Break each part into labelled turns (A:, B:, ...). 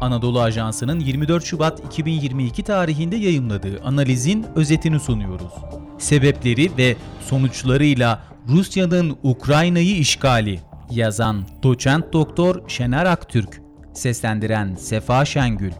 A: Anadolu Ajansı'nın 24 Şubat 2022 tarihinde yayımladığı analizin özetini sunuyoruz. Sebepleri ve sonuçlarıyla Rusya'nın Ukrayna'yı işgali yazan doçent doktor Şener Aktürk, seslendiren Sefa Şengül.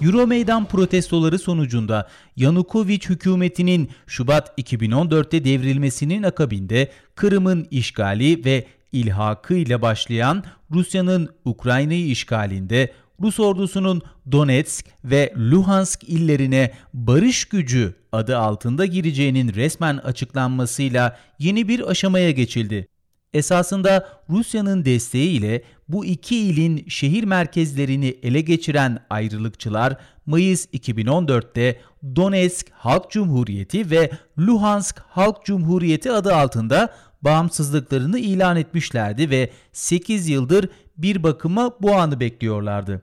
A: Euro meydan protestoları sonucunda Yanukovych hükümetinin Şubat 2014'te devrilmesinin akabinde Kırım'ın işgali ve ilhakı ile başlayan Rusya'nın Ukrayna'yı işgalinde Rus ordusunun Donetsk ve Luhansk illerine barış gücü adı altında gireceğinin resmen açıklanmasıyla yeni bir aşamaya geçildi. Esasında Rusya'nın desteğiyle bu iki ilin şehir merkezlerini ele geçiren ayrılıkçılar Mayıs 2014'te Donetsk Halk Cumhuriyeti ve Luhansk Halk Cumhuriyeti adı altında bağımsızlıklarını ilan etmişlerdi ve 8 yıldır bir bakıma bu anı bekliyorlardı.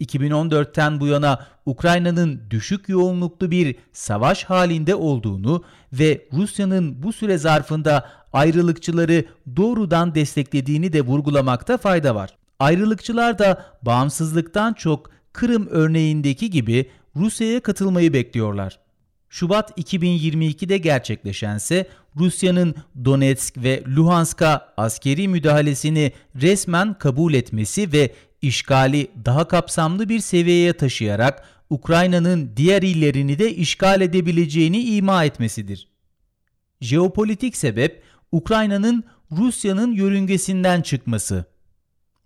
A: 2014'ten bu yana Ukrayna'nın düşük yoğunluklu bir savaş halinde olduğunu ve Rusya'nın bu süre zarfında ayrılıkçıları doğrudan desteklediğini de vurgulamakta fayda var. Ayrılıkçılar da bağımsızlıktan çok Kırım örneğindeki gibi Rusya'ya katılmayı bekliyorlar. Şubat 2022'de gerçekleşense Rusya'nın Donetsk ve Luhansk'a askeri müdahalesini resmen kabul etmesi ve işgali daha kapsamlı bir seviyeye taşıyarak Ukrayna'nın diğer illerini de işgal edebileceğini ima etmesidir. Jeopolitik sebep Ukrayna'nın Rusya'nın yörüngesinden çıkması.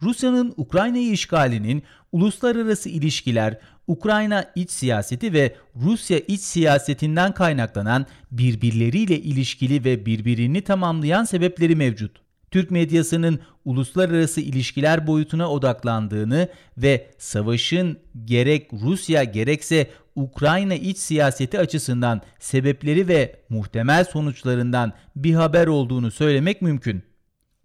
A: Rusya'nın Ukrayna'yı işgalinin uluslararası ilişkiler, Ukrayna iç siyaseti ve Rusya iç siyasetinden kaynaklanan birbirleriyle ilişkili ve birbirini tamamlayan sebepleri mevcut. Türk medyasının uluslararası ilişkiler boyutuna odaklandığını ve savaşın gerek Rusya gerekse Ukrayna iç siyaseti açısından sebepleri ve muhtemel sonuçlarından bir haber olduğunu söylemek mümkün.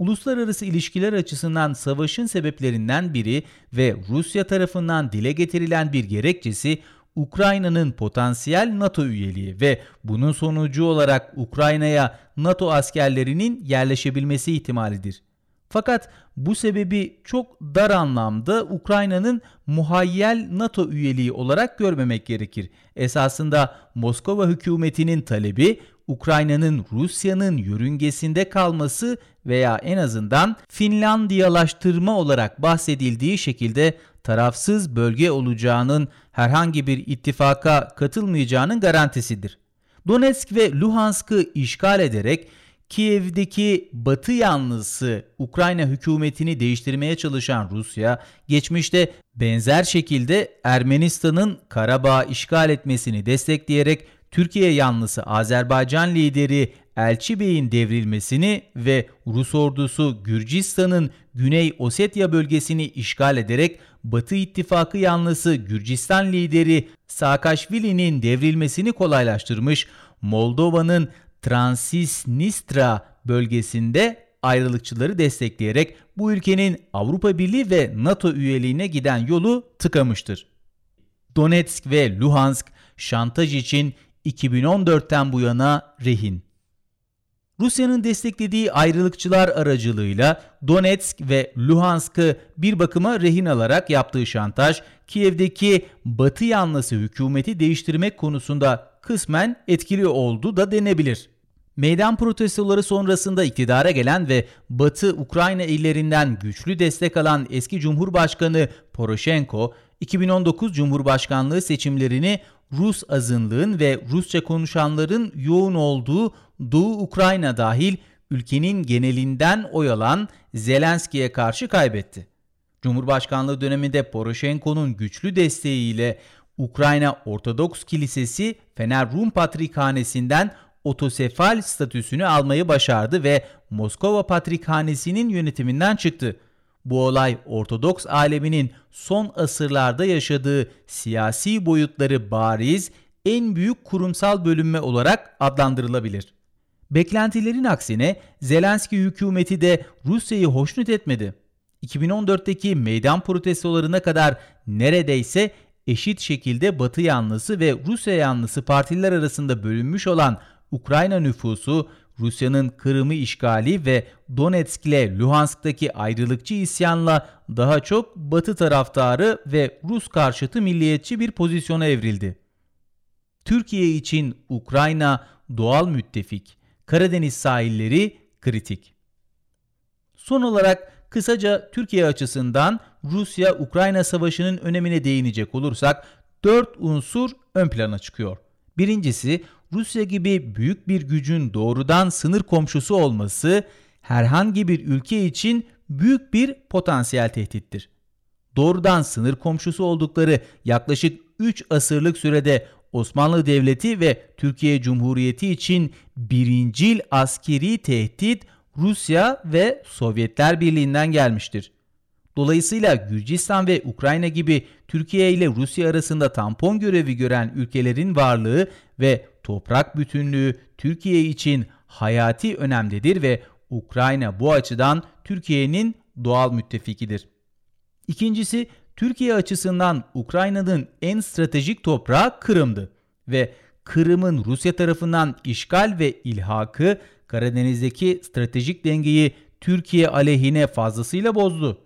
A: Uluslararası ilişkiler açısından savaşın sebeplerinden biri ve Rusya tarafından dile getirilen bir gerekçesi Ukrayna'nın potansiyel NATO üyeliği ve bunun sonucu olarak Ukrayna'ya NATO askerlerinin yerleşebilmesi ihtimalidir. Fakat bu sebebi çok dar anlamda Ukrayna'nın muhayyel NATO üyeliği olarak görmemek gerekir. Esasında Moskova hükümetinin talebi Ukrayna'nın Rusya'nın yörüngesinde kalması veya en azından Finlandiyalaştırma olarak bahsedildiği şekilde tarafsız bölge olacağının herhangi bir ittifaka katılmayacağının garantisidir. Donetsk ve Luhansk'ı işgal ederek Kiev'deki Batı yanlısı Ukrayna hükümetini değiştirmeye çalışan Rusya, geçmişte benzer şekilde Ermenistan'ın Karabağ işgal etmesini destekleyerek Türkiye yanlısı Azerbaycan lideri Elçi Bey'in devrilmesini ve Rus ordusu Gürcistan'ın Güney Osetya bölgesini işgal ederek Batı İttifakı yanlısı Gürcistan lideri Saakashvili'nin devrilmesini kolaylaştırmış, Moldova'nın Transnistria bölgesinde ayrılıkçıları destekleyerek bu ülkenin Avrupa Birliği ve NATO üyeliğine giden yolu tıkamıştır. Donetsk ve Luhansk şantaj için 2014'ten bu yana rehin. Rusya'nın desteklediği ayrılıkçılar aracılığıyla Donetsk ve Luhansk'ı bir bakıma rehin alarak yaptığı şantaj, Kiev'deki Batı yanlısı hükümeti değiştirmek konusunda kısmen etkili oldu da denebilir. Meydan protestoları sonrasında iktidara gelen ve Batı Ukrayna illerinden güçlü destek alan eski Cumhurbaşkanı Poroshenko, 2019 Cumhurbaşkanlığı seçimlerini Rus azınlığın ve Rusça konuşanların yoğun olduğu Doğu Ukrayna dahil ülkenin genelinden oy alan Zelenski'ye karşı kaybetti. Cumhurbaşkanlığı döneminde Poroshenko'nun güçlü desteğiyle Ukrayna Ortodoks Kilisesi Fener Rum Patrikhanesi'nden otosefal statüsünü almayı başardı ve Moskova Patrikhanesi'nin yönetiminden çıktı. Bu olay Ortodoks aleminin son asırlarda yaşadığı siyasi boyutları bariz, en büyük kurumsal bölünme olarak adlandırılabilir. Beklentilerin aksine Zelenski hükümeti de Rusya'yı hoşnut etmedi. 2014'teki meydan protestolarına kadar neredeyse eşit şekilde Batı yanlısı ve Rusya yanlısı partiler arasında bölünmüş olan Ukrayna nüfusu Rusya'nın Kırım'ı işgali ve Donetsk ile Luhansk'taki ayrılıkçı isyanla daha çok Batı taraftarı ve Rus karşıtı milliyetçi bir pozisyona evrildi. Türkiye için Ukrayna doğal müttefik, Karadeniz sahilleri kritik. Son olarak kısaca Türkiye açısından Rusya-Ukrayna savaşının önemine değinecek olursak dört unsur ön plana çıkıyor. Birincisi Rusya gibi büyük bir gücün doğrudan sınır komşusu olması herhangi bir ülke için büyük bir potansiyel tehdittir. Doğrudan sınır komşusu oldukları yaklaşık 3 asırlık sürede Osmanlı Devleti ve Türkiye Cumhuriyeti için birincil askeri tehdit Rusya ve Sovyetler Birliği'nden gelmiştir. Dolayısıyla Gürcistan ve Ukrayna gibi Türkiye ile Rusya arasında tampon görevi gören ülkelerin varlığı ve toprak bütünlüğü Türkiye için hayati önemlidir ve Ukrayna bu açıdan Türkiye'nin doğal müttefikidir. İkincisi Türkiye açısından Ukrayna'nın en stratejik toprağı Kırım'dı ve Kırım'ın Rusya tarafından işgal ve ilhakı Karadeniz'deki stratejik dengeyi Türkiye aleyhine fazlasıyla bozdu.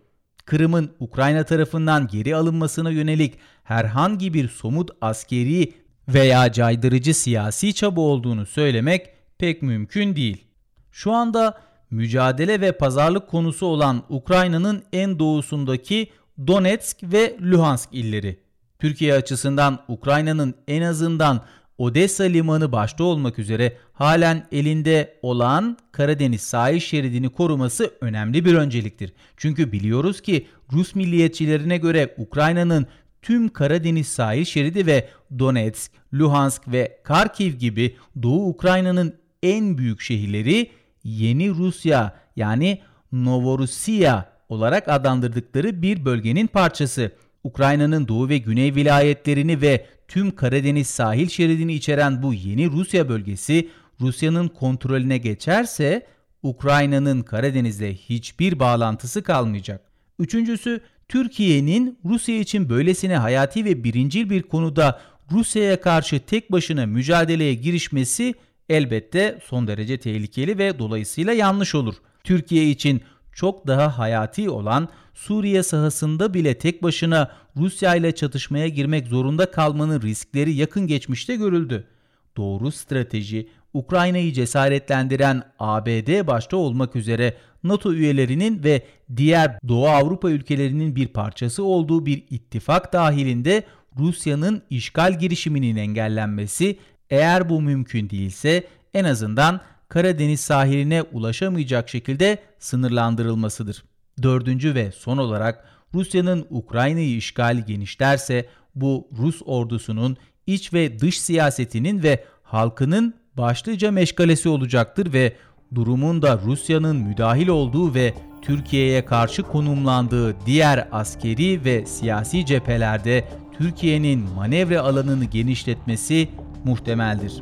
A: Kırım'ın Ukrayna tarafından geri alınmasına yönelik herhangi bir somut askeri veya caydırıcı siyasi çaba olduğunu söylemek pek mümkün değil. Şu anda mücadele ve pazarlık konusu olan Ukrayna'nın en doğusundaki Donetsk ve Luhansk illeri. Türkiye açısından Ukrayna'nın en azından Odessa limanı başta olmak üzere halen elinde olan Karadeniz sahil şeridini koruması önemli bir önceliktir. Çünkü biliyoruz ki Rus milliyetçilerine göre Ukrayna'nın tüm Karadeniz sahil şeridi ve Donetsk, Luhansk ve Kharkiv gibi Doğu Ukrayna'nın en büyük şehirleri Yeni Rusya yani Novorossiya olarak adlandırdıkları bir bölgenin parçası. Ukrayna'nın doğu ve güney vilayetlerini ve tüm Karadeniz sahil şeridini içeren bu yeni Rusya bölgesi Rusya'nın kontrolüne geçerse Ukrayna'nın Karadeniz'le hiçbir bağlantısı kalmayacak. Üçüncüsü Türkiye'nin Rusya için böylesine hayati ve birincil bir konuda Rusya'ya karşı tek başına mücadeleye girişmesi elbette son derece tehlikeli ve dolayısıyla yanlış olur. Türkiye için çok daha hayati olan Suriye sahasında bile tek başına Rusya ile çatışmaya girmek zorunda kalmanın riskleri yakın geçmişte görüldü. Doğru strateji Ukrayna'yı cesaretlendiren ABD başta olmak üzere NATO üyelerinin ve diğer Doğu Avrupa ülkelerinin bir parçası olduğu bir ittifak dahilinde Rusya'nın işgal girişiminin engellenmesi eğer bu mümkün değilse en azından Karadeniz sahiline ulaşamayacak şekilde sınırlandırılmasıdır. Dördüncü ve son olarak Rusya'nın Ukrayna'yı işgali genişlerse bu Rus ordusunun iç ve dış siyasetinin ve halkının başlıca meşgalesi olacaktır ve durumun da Rusya'nın müdahil olduğu ve Türkiye'ye karşı konumlandığı diğer askeri ve siyasi cephelerde Türkiye'nin manevra alanını genişletmesi muhtemeldir.